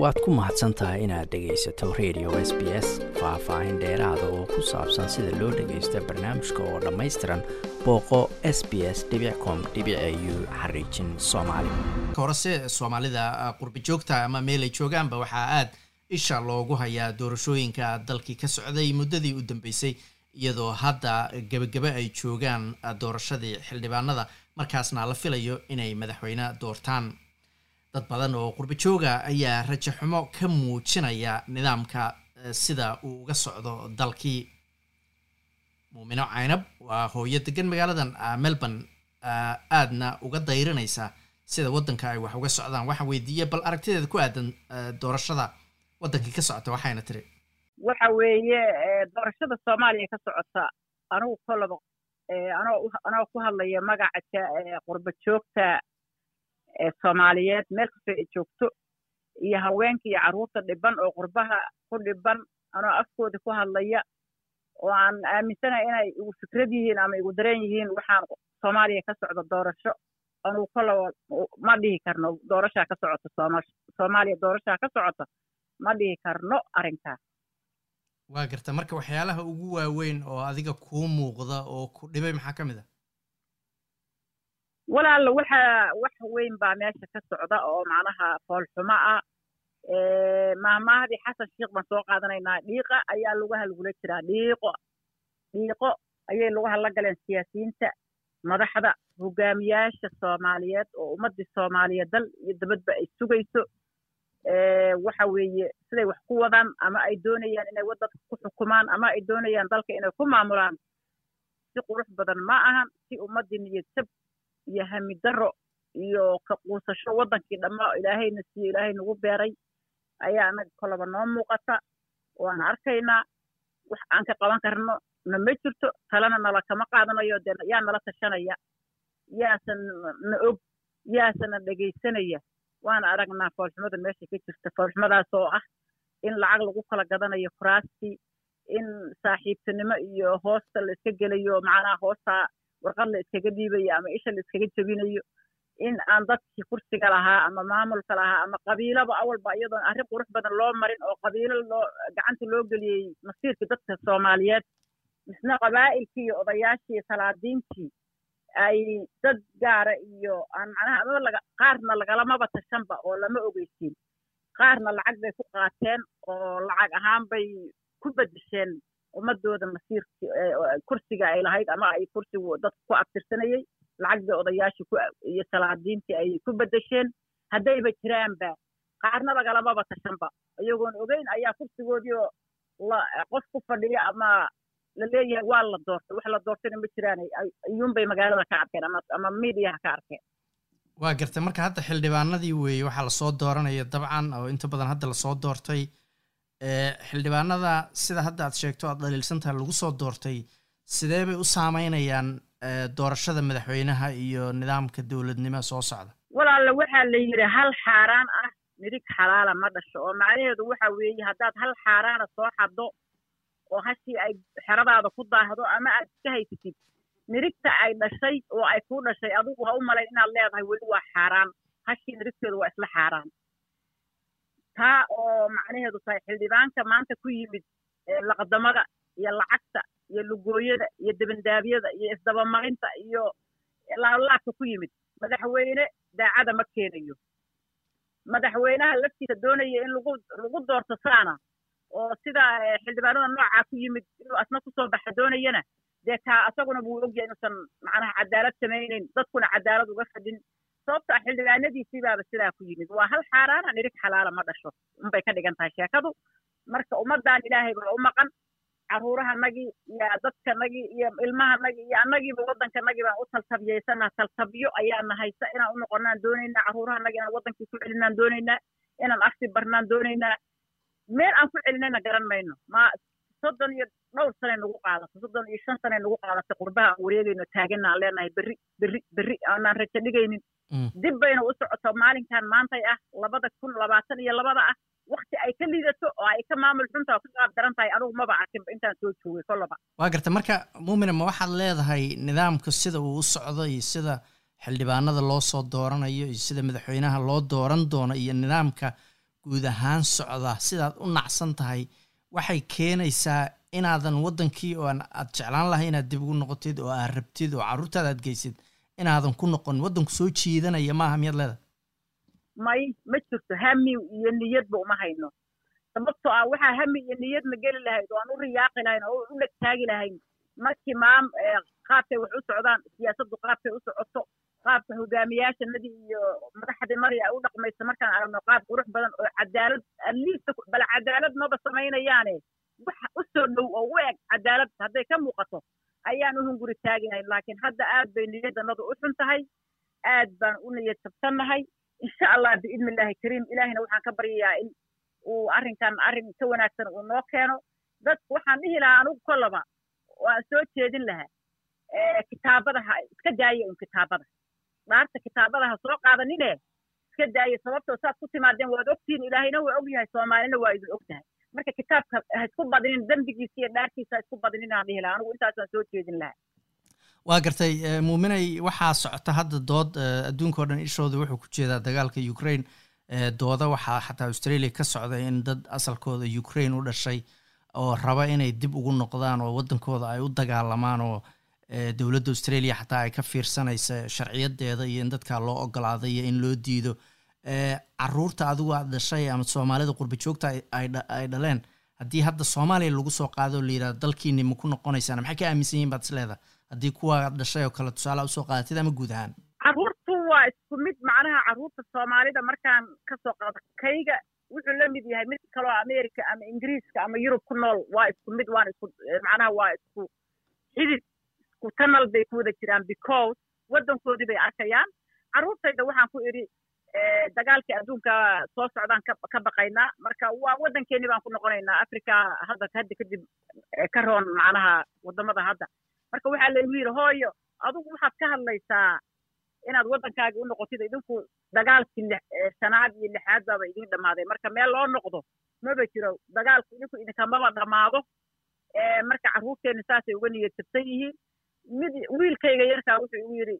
waad ku mahadsan tahay inaad dhegaysato radio s b s faah-faahin dheeraada oo ku saabsan sida loo dhagaysto barnaamijka oo dhammaystiran booqo s b s com u xariijin soomaali. Horese soomaalida qurbi joogta ama meelay joogaanba waxaa aad isha loogu hayaa doorashooyinka dalkii ka socday muddadii u dambeysay iyadoo hadda gebagebe ay joogaan doorashadii xildhibaanada. Markaasna la filayo inay madaxweyne doortaan dad badan oo qurbi jooga ayaa rajo xumo ka muujinaya nidaamka sida uu uga socdo dalkii. Muumino caynab waa hooyo degan magaaladan melbourne aadna uga dayrinaysa sida waddanka ay wax uga socdaan. Waxaan weydiiyey bal aragtideeda ku aadan doorashada waddankii ka socota waxayna tiri. Waxa weeye doorashada soomaaliya ka socota anugu kolaba anoo ku hadlaya magaca qurba joogta soomaaliyeed meel kastoo ay joogto iyo haweenka iyo carruurta dhiban oo qurbaha ku dhiban anoo afkooda ku hadlaya oo aan aaminsanahay inay igu fikrad yihiin ama igu dareen yihiin waxaan soomaaliya ka socda doorasho. Anugu kolaba ma dhihi karno doorashaa ka socota sooma soomaaliya doorashaa ka socota ma dhihi karno arrinkaas waa garta marka waxyaalaha ugu waaweyn oo adiga kuu muuqda oo ku dhibay maxaa ka mid a walaalla waxa wax weyn baa meesha ka socda oo macnaha foolxumo ah. Maahmaahadii xasan sheikh baan soo qaadanaynaa dhiiqa ayaa lugaha lagula jiraa. Dhiiqo dhiiqo ayay lugaha la galeen siyaasiyiinta madaxda hogaamiyaasha soomaaliyeed oo ummaddii soomaaliya dal iyo dabadba ay sugayso. Waxa weeye siday wax ku wadaan ama ay doonayaan inay waddanka ku xukumaan ama ay doonayaan dalka inay ku maamulaan si qurux badan ma ahan si ummaddii niyad-sab iyo hamidaro iyo ka quusasho waddankii dhammaa ilaahayna siiyo ilaahay nagu beeray ayaa anaga kolaba noo muuqata. Waan arkaynaa wax aan ka qaban karno na ma jirto talena nala kama qaadanayo dee yaa nala tashanaya yaasan na og yaasana dhegaysanaya. Waana aragnaa foolxumada meesha ka jirta foolxumadaas oo ah in lacag lagu kala gadanayo kuraastii in saaxiibtinimo iyo hoosta la iska gelayo macnaha hoostaa warqad la iskaga dhiibayo ama isha la iskaga jebinayo in aan dadkii kursiga lahaa ama maamulka lahaa ama qabiilaba awalba iyadoon arrin qurux badan loo marin oo qabiilo loo gacanta loo geliyey masiirkii dadka soomaaliyeed. Misna qabaa'ilkii iyo odayaashii salaadiintii ay dad gaara iyo aan macnaha amaba laga qaarna lagalamaba tashanba oo lama ogeysiin. Qaarna lacag bay ku qaateen oo lacag ahaan bay ku bedesheen ummadooda masiirki kursiga ay lahayd ama ay kursigu dadka ku abtirsanayey lacag bay odayaashii iyo salaadiintii ay ku bedesheen haddayba jiraanba qaarna lagalamaba tashanba. Iyagoon ogeyn ayaa kursigoodii oo la qof ku fadhiya ama la leeyahay waa la doortay wax la doortayna ma jiraan iyuunbay magaalada ka arkeen ama miidiyaha ka arkeen. Waa gartay. Marka hadda xildhibaanadii weeye waxaa la soo dooranaya dabcan oo inta badan hadda la soo doortay xildhibaanada sida hadda aad sheegto aad dhaliilsantaha lagu soo doortay sidee bay u saameynayaan doorashada madaxweynaha iyo nidaamka dowladnimo soo socda? Walaalla waxaa la yidhi hal xaaraan ah midig xalaala ma dhasho. Oo macnaheedu waxa weeye haddaad hal xaaraana soo xaddo oo hashii ay xeradaada ku daahdo ama aad iska haysatid nirigta ay dhashay oo ay kuu dhashay adigu ha u malayn inaad leedahay weli waa xaaraan. Hashii nirigteedu waa isla xaaraan taa oo macnaheedu tahay xildhibaanka maanta ku yimid laqdamada iyo lacagta iyo lugooyada iyo debandaabyada iyo isdabamarinta iyo laablaabka ku yimid. Madaxweyne daacada ma keenayo. Madaxweynaha laftiisa doonaya in lagu lagu doorto saana oo sida xildhibaanada noocaa ku yimid inuu asna ku soo baxa doonayana dee kaa asaguna buu ogyahay inuusan macnaha cadaalad samaynayn dadkuna cadaalad uga fadhin sababta xildhibaanadiisii baaba sidaa ku yimid. Waa hal xaaraana nirig xalaala ma dhasho. Unbay ka dhigan tahay sheekadu. Marka ummaddan ilaahay baa u maqan. Carruurahanagii iyo dadkanagii iyo ilmahanagii iyo annagiiba waddankanagii baan u taltabiyaysana taltabiyo ayaana haysa inaan u noqonaan doonaynaa. Carruurahanagi inaan waddankii ku celinaan doonaynaa. Inaan afti barnaan doonaynaa. Meel aan ku celinayna garan mayno. Ma soddon iyo dhowr sanay nagu qaadato. Soddon iyo shan sanay nagu qaadatay qurbaha aan wareegayno taagana aan leenahay berri berri berri aanaan rajo dhigaynin dib bayna u socoto maalinkan maantay ah labada kun labaatan iyo labada ah wakti ay ka liidato oo ay ka maamul xunta oo ka qaab daran tahay anugu maba arkinba intaan soo joogay kollaba waa garta marka muumina ma waxaad leedahay nidaamka sida uu u socdo iyo sida xildhibaanada loo soo dooranayo iyo sida madaxweynaha loo dooran doono iyo nidaamka guud ahaan socda sidaad u nacsan tahay waxay keenaysaa inaadan waddankii oo aad jeclaan lahay inaad dib ugu noqotid oo aad rabtid oo carruurtaada aad geysid inaadan ku noqon waddanku soo jiidanaya maaha miyaad leeda may ma jirto hami iyo niyadba uma hayno. Sababtoo ah waxaa hami iyo niyadna geli lahayd oo aan u riyaaqi lahayn oo u dhegtaagi lahayn. Markii maam qaabkay wax u socdaan siyaasaddu qaabkay u socoto qaabka hogaamiyaashanadii iyo madaxdii mari ay u dhaqmayso markaan aragno qaab qurux badan oo cadaalad aliista bal cadaalad maba samaynayaane wax u soo dhow oo u eg cadaalad hadday ka muuqato ayaan u hunguri laakiin hadda aad bay niyaddanadu u xun tahay aad baan u niyad tabsannahay insha allah biidni illaahi kariim. Ilaahina waxaan ka baryayaa in uu arrinkan arrin ka wanaagsan uu noo keeno. Dadku waxaan dhihi lahaa anugu kollaba waan soo jeedin lahaa. Kitaabadaha iska daaya un kitaabada. Dhaarta kitaabadaha soo qaadanine iska daaya sababtoo saad ku timaadeen waad ogtihiin. Ilaahayna waa og yahay soomaalina waa idin og tahay marka kitaabka ha isku badinin dembigiisa iyo dhaartiisa ha isku badinin aan dhihi lahaa. Anugu intaasaan soo jeedin lahaa. Waa gartay muuminay waxaa socota hadda dood adduunka o dhan ishooda wuxuu ku jeedaa dagaalka ukraine dooda. Waxaa xataa australia ka socda in dad asalkooda ukraine u dhashay oo raba inay dib ugu noqdaan oo waddankooda ay u dagaalamaan oo dowladda australia xataa ay ka fiirsanaysa sharciyadeeda iyo in dadkaa loo ogolaaday iyo in loo diido carruurta adigu aad dhashay ama soomaalida qurba joogta ay dhaleen. Haddii hadda soomaaliya lagu soo qaado layidhahdo dalkiini ma ku noqonaysaan. Maxay ka aaminsan yihiin baad isleedahay haddii kuwa dhashay oo kale tusaale u soo qaadatid ama guud ahaan? Carruurtu waa isku mid macnaha carruurta soomaalida markaan ka soo qaado kayga wuxuu la mid yahay mid kaloo america ama ingiriiska ama yurub ku nool. Waa isku mid waan isku macnaha waa isku xidid isku tanal bay ku wada jiraan because waddankoodii bay arkayaan. Carruurtayda waxaan ku idhi dagaalkii adduunka soo socdaan ka baqaynaa marka waa waddankeeni baan ku noqonaynaa africa hadda hadda kadib ka roon macnaha waddamada hadda. Marka waxaa laygu yidhi hooyo adugu waxaad ka hadlaysaa inaad waddankaagi u noqotid idinku dagaalkii shanaad iyo lixaad baaba idin dhammaaday. Marka meel loo noqdo maba jiro. Dagaalku idinku idinkamaba dhammaado. Marka carruurteenna saasay uga niyad jabsan yihiin. Mid wiilkayga yarkaa wuxuu igu yidhi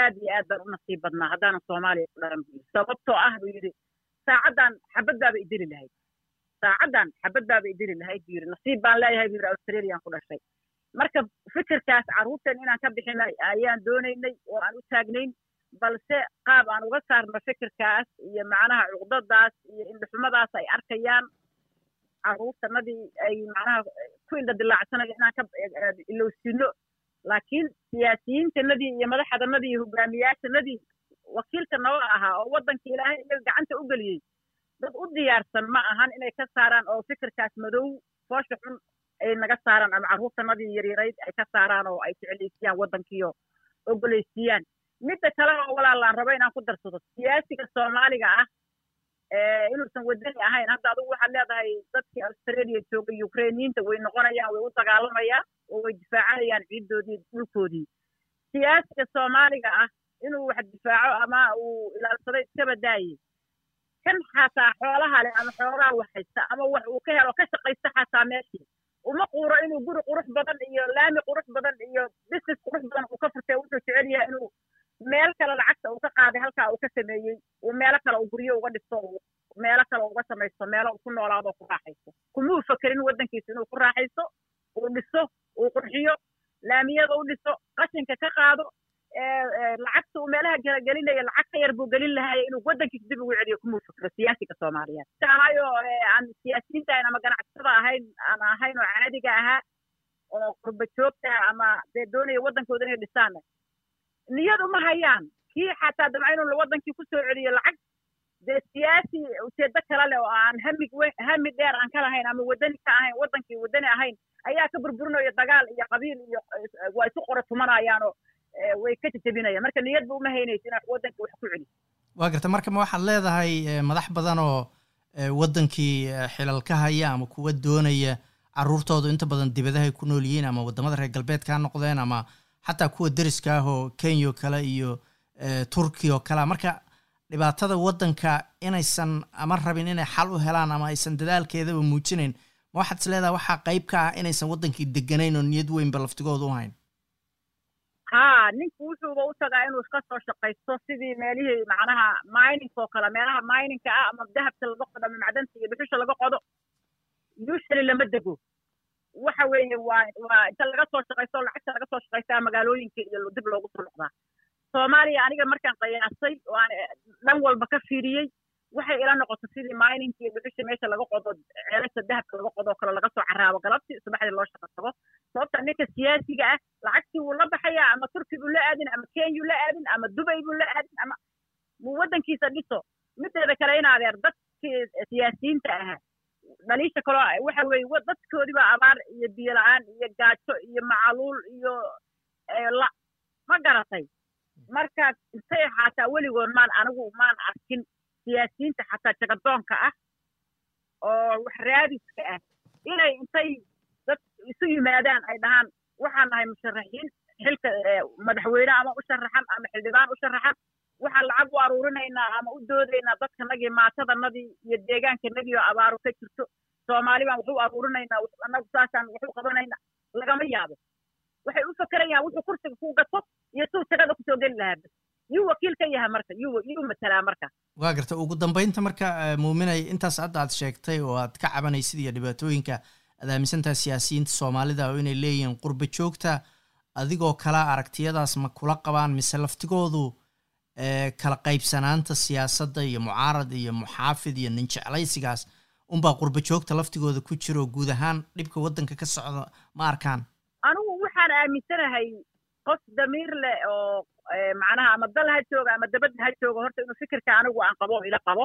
aad iyo aad baan u nasiib badnaa haddaanan soomaaliya ku dhalan bu yidhi. Sababtoo ah buu yidhi saacaddan xabad baaba idili lahayd. Saacaddan xabad baaba idili lahayd buu yidhi. Nasiib baan leeyahay buu yidhi australian ku dhashay. Marka fikirkaas carruurteen inaan ka bixinay ayaan doonaynay oo aan u taagnayn balse qaab aan uga saarno fikirkaas iyo macnaha cuqdadaas iyo indhaxumadaas ay arkayaan carruurtanadii ay macnaha ku indha dilaacsanaya inaan ka ilowsino laakiin siyaasiyiintanadii iyo madaxdanadii iyo hogaamiyaashanadii wakiilka nooga ahaa oo waddanka ilaahay iyaga gacanta u geliyey dad u diyaarsan ma ahan inay ka saaraan oo fikirkaas madow foosha xun ay naga saaraan ama carruurtanadii yaryarayd ay ka saaraan oo ay jeclaysiiyaan waddankiio ogolaysiiyaan midda kale oo walaalaan rabo inaan ku darsado siyaasiga soomaaliga ah inuusan wadani ahayn. Hadda adugu waxaad leedahay dadkii australia jooga ukrainiyiinta way noqonayaan way u dagaalamayaan oo way difaacanayaan ciiddoodii dhulkoodii. Siyaasiga soomaaliga ah inuu wax difaaco ama uu ilaalsaday iskaba daaye kan xataa xoolaha leh ama xoolaha wax haysta ama wax uu ka helo ka shaqaysta xataa meeshii. Uma quuro inuu guri qurux badan iyo laami qurux badan iyo business qurux badan uu ka furtay wuxuu jecel yahay inuu meel kale lacagta uu ka qaaday halkaa uu ka sameeyey uu meelo kale uu guryo uga dhisto meelo kale uga samaysto meelo ku noolaado oo ku raaxaysto. Kumuu fakerin waddankiisa inuu ku raaxaysto uu dhiso uu qurxiyo laamiyada u dhiso qashinka ka qaado lacagta uu meelaha gelagelinaya lacag ka yar buu gelin lahaya inuu waddankiisa dib ugu celiyo. Kumuu fakero siyaasiga soomaaliyeed. Ahayo aan siyaasiyiinta ahayn ama ganacsatada ahayn aan ahayn oo caadiga ahaa oo qurba joogta ama dee doonaya waddankooda inay dhisaan niyad uma hayaan. Kii xataa damca inuu waddankii ku soo celiyo lacag dee siyaasi ujeedo kale leh oo aan hami hami dheer aan ka lahayn ama waddani ka ahayn waddankii waddani ahayn ayaa ka burburinaya dagaal iyo qabiil iyo waa isu qora tumanayaanoo way ka jajabinayaan. Marka niyadba uma haynayso inaad waddanka wax ku celi waa garta marka ma waxaad leedahay madax badan oo waddankii xilal ka haya ama kuwa doonaya carruurtoodu inta badan dibadahay ku nool yihiin ama waddamada reer galbeedka ha noqdeen ama xataa kuwa deriska ah oo kenya oo kale iyo turkiya oo kalea marka dhibaatada waddanka inaysan ama rabin inay xal u helaan ama aysan dadaalkeedaba muujinayn ma waxaad is leedahay waxaa qayb ka ah inaysan waddankii deganayn oo niyad weynba laftigooda u hayn? Haa ninku wuxuuba u tagaa inuu ka soo shaqaysto sidii meelihii macnaha mining oo kale meelaha mininka ah ama dahabka laga qodo ama macdanta iyo dhuxusha laga qodo. Usually lama dego. Waxa weeye waa waa inta laga soo shaqaysto lacagta shaqaystaa magaalooyinka iyo dib loogu soo noqdaa. Soomaaliya aniga markaan qiyaasay oo aan dhan walba ka fiiriyey. Waxay ila noqoto sidii mininka iyo dhuxusha meesha laga qodo ceelasha dahabka laga qodo kale laga soo caraabo galabtii subaxdii loo shaqo tago. Sababta ninka siyaasiga ah lacagtii wuu la baxayaa ama turki buu la aadin ama kenyuu la aadin ama dubay buu la aadin ama muu waddankiisa dhiso. Mideeda kale in adeer dadkii siyaasiyiinta ahaa. Dhaliisha kaloo waxa weeye dadkoodiiba abaar iyo biyo la'aan iyo gaajo iyo macaluul iyo la ma garatay. Marka intay xataa weligood maan anigu maan arkin siyaasiyiinta xataa jagadoonka ah oo wax raadiska ah. Inay intay dad isu yimaadaan ay dhahaan waxaan nahay musharaxiin xilka madaxweyne ama u sharaxan ama xildhibaan u sharaxan. Waxaan lacag u aruurinaynaa ama u doodaynaa dadkanagii maatadanadii iyo deegaankanagii oo abaaru ka jirto. Soomaali baan waxu aruurinaynaa annagu saasaan waxu qabanaynaa. Lagama yaabo waxay u fakerayaan wuxuu kursiga ku gato iyo suu jagada ku soo geli lahaa. Yuu wakiil ka yahay marka yuu matalaa marka. Waa garta ugu dambeynta marka muuminay intaas hadda aad sheegtay oo aad ka cabanaysid iyo dhibaatooyinka aad aaminsantaha siyaasiyiinta soomaalida oo inay leeyihiin qurba joogta adigoo kala aragtiyadaas ma kula qabaan mise laftigoodu kala qaybsanaanta siyaasadda iyo mucaarad iyo muxaafid iyo ninjeclaysigaas unbaa qurba joogta laftigooda ku jiro guud ahaan dhibka waddanka ka socda ma arkaan waxaan aaminsanahay qof damiir leh oo macnaha ama dal ha jooga ama dabadda ha jooga horta inuu fikirka anigu aan qabo ila qabo.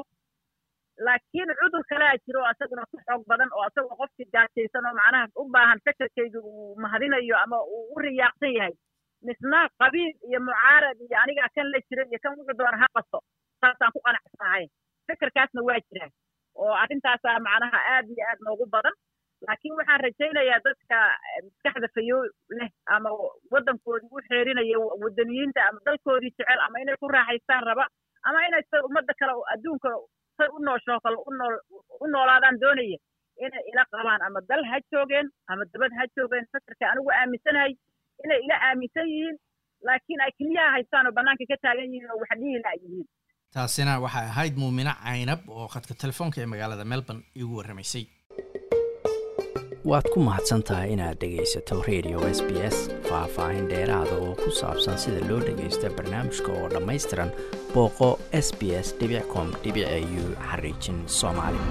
Laakiin cudur kalea jiro asaguna ku xoog badan oo asagoo qofkii gaajaysan oo macnaha u baahan fikirkayga uu mahadinayo ama uu u riyaaqsan yahay. Misna qabiil iyo mucaarad iyo anigaa kan la jira iyo kan wuxuu doona ha qaso saasaan ku qanacsanahay fikirkaasna waa jiraa oo arrintaasaa macnaha aad iyo aad noogu badan laakiin waxaan rajaynayaa dadka maskaxda fayo leh ama waddankoodii u xeerinaya waddaniyiinta ama dalkoodii jecel ama inay ku raaxaystaan raba ama inay sa ummadda kale adduunka say u nooshoo kale unool u noolaadaan doonaya inay ila qabaan ama dal ha joogeen ama dabad ha joogeen. Fikirka anigu aaminsanahay inay ila aaminsan yihiin laakiin ay keliyaha haystaan oo bannaanka ka taagan yihiin oo wax dhihi la yihiin. Taasina waxay ahayd muumine caynab oo khadka telefoonka ee magaalada melbourne iigu warramaysay waad ku mahadsan tahay inaad dhegaysato radio s b s faah-faahin dheeraada oo ku saabsan sida loo dhagaysta barnaamijka oo dhammaystiran booqo s b s com u xariijin soomaali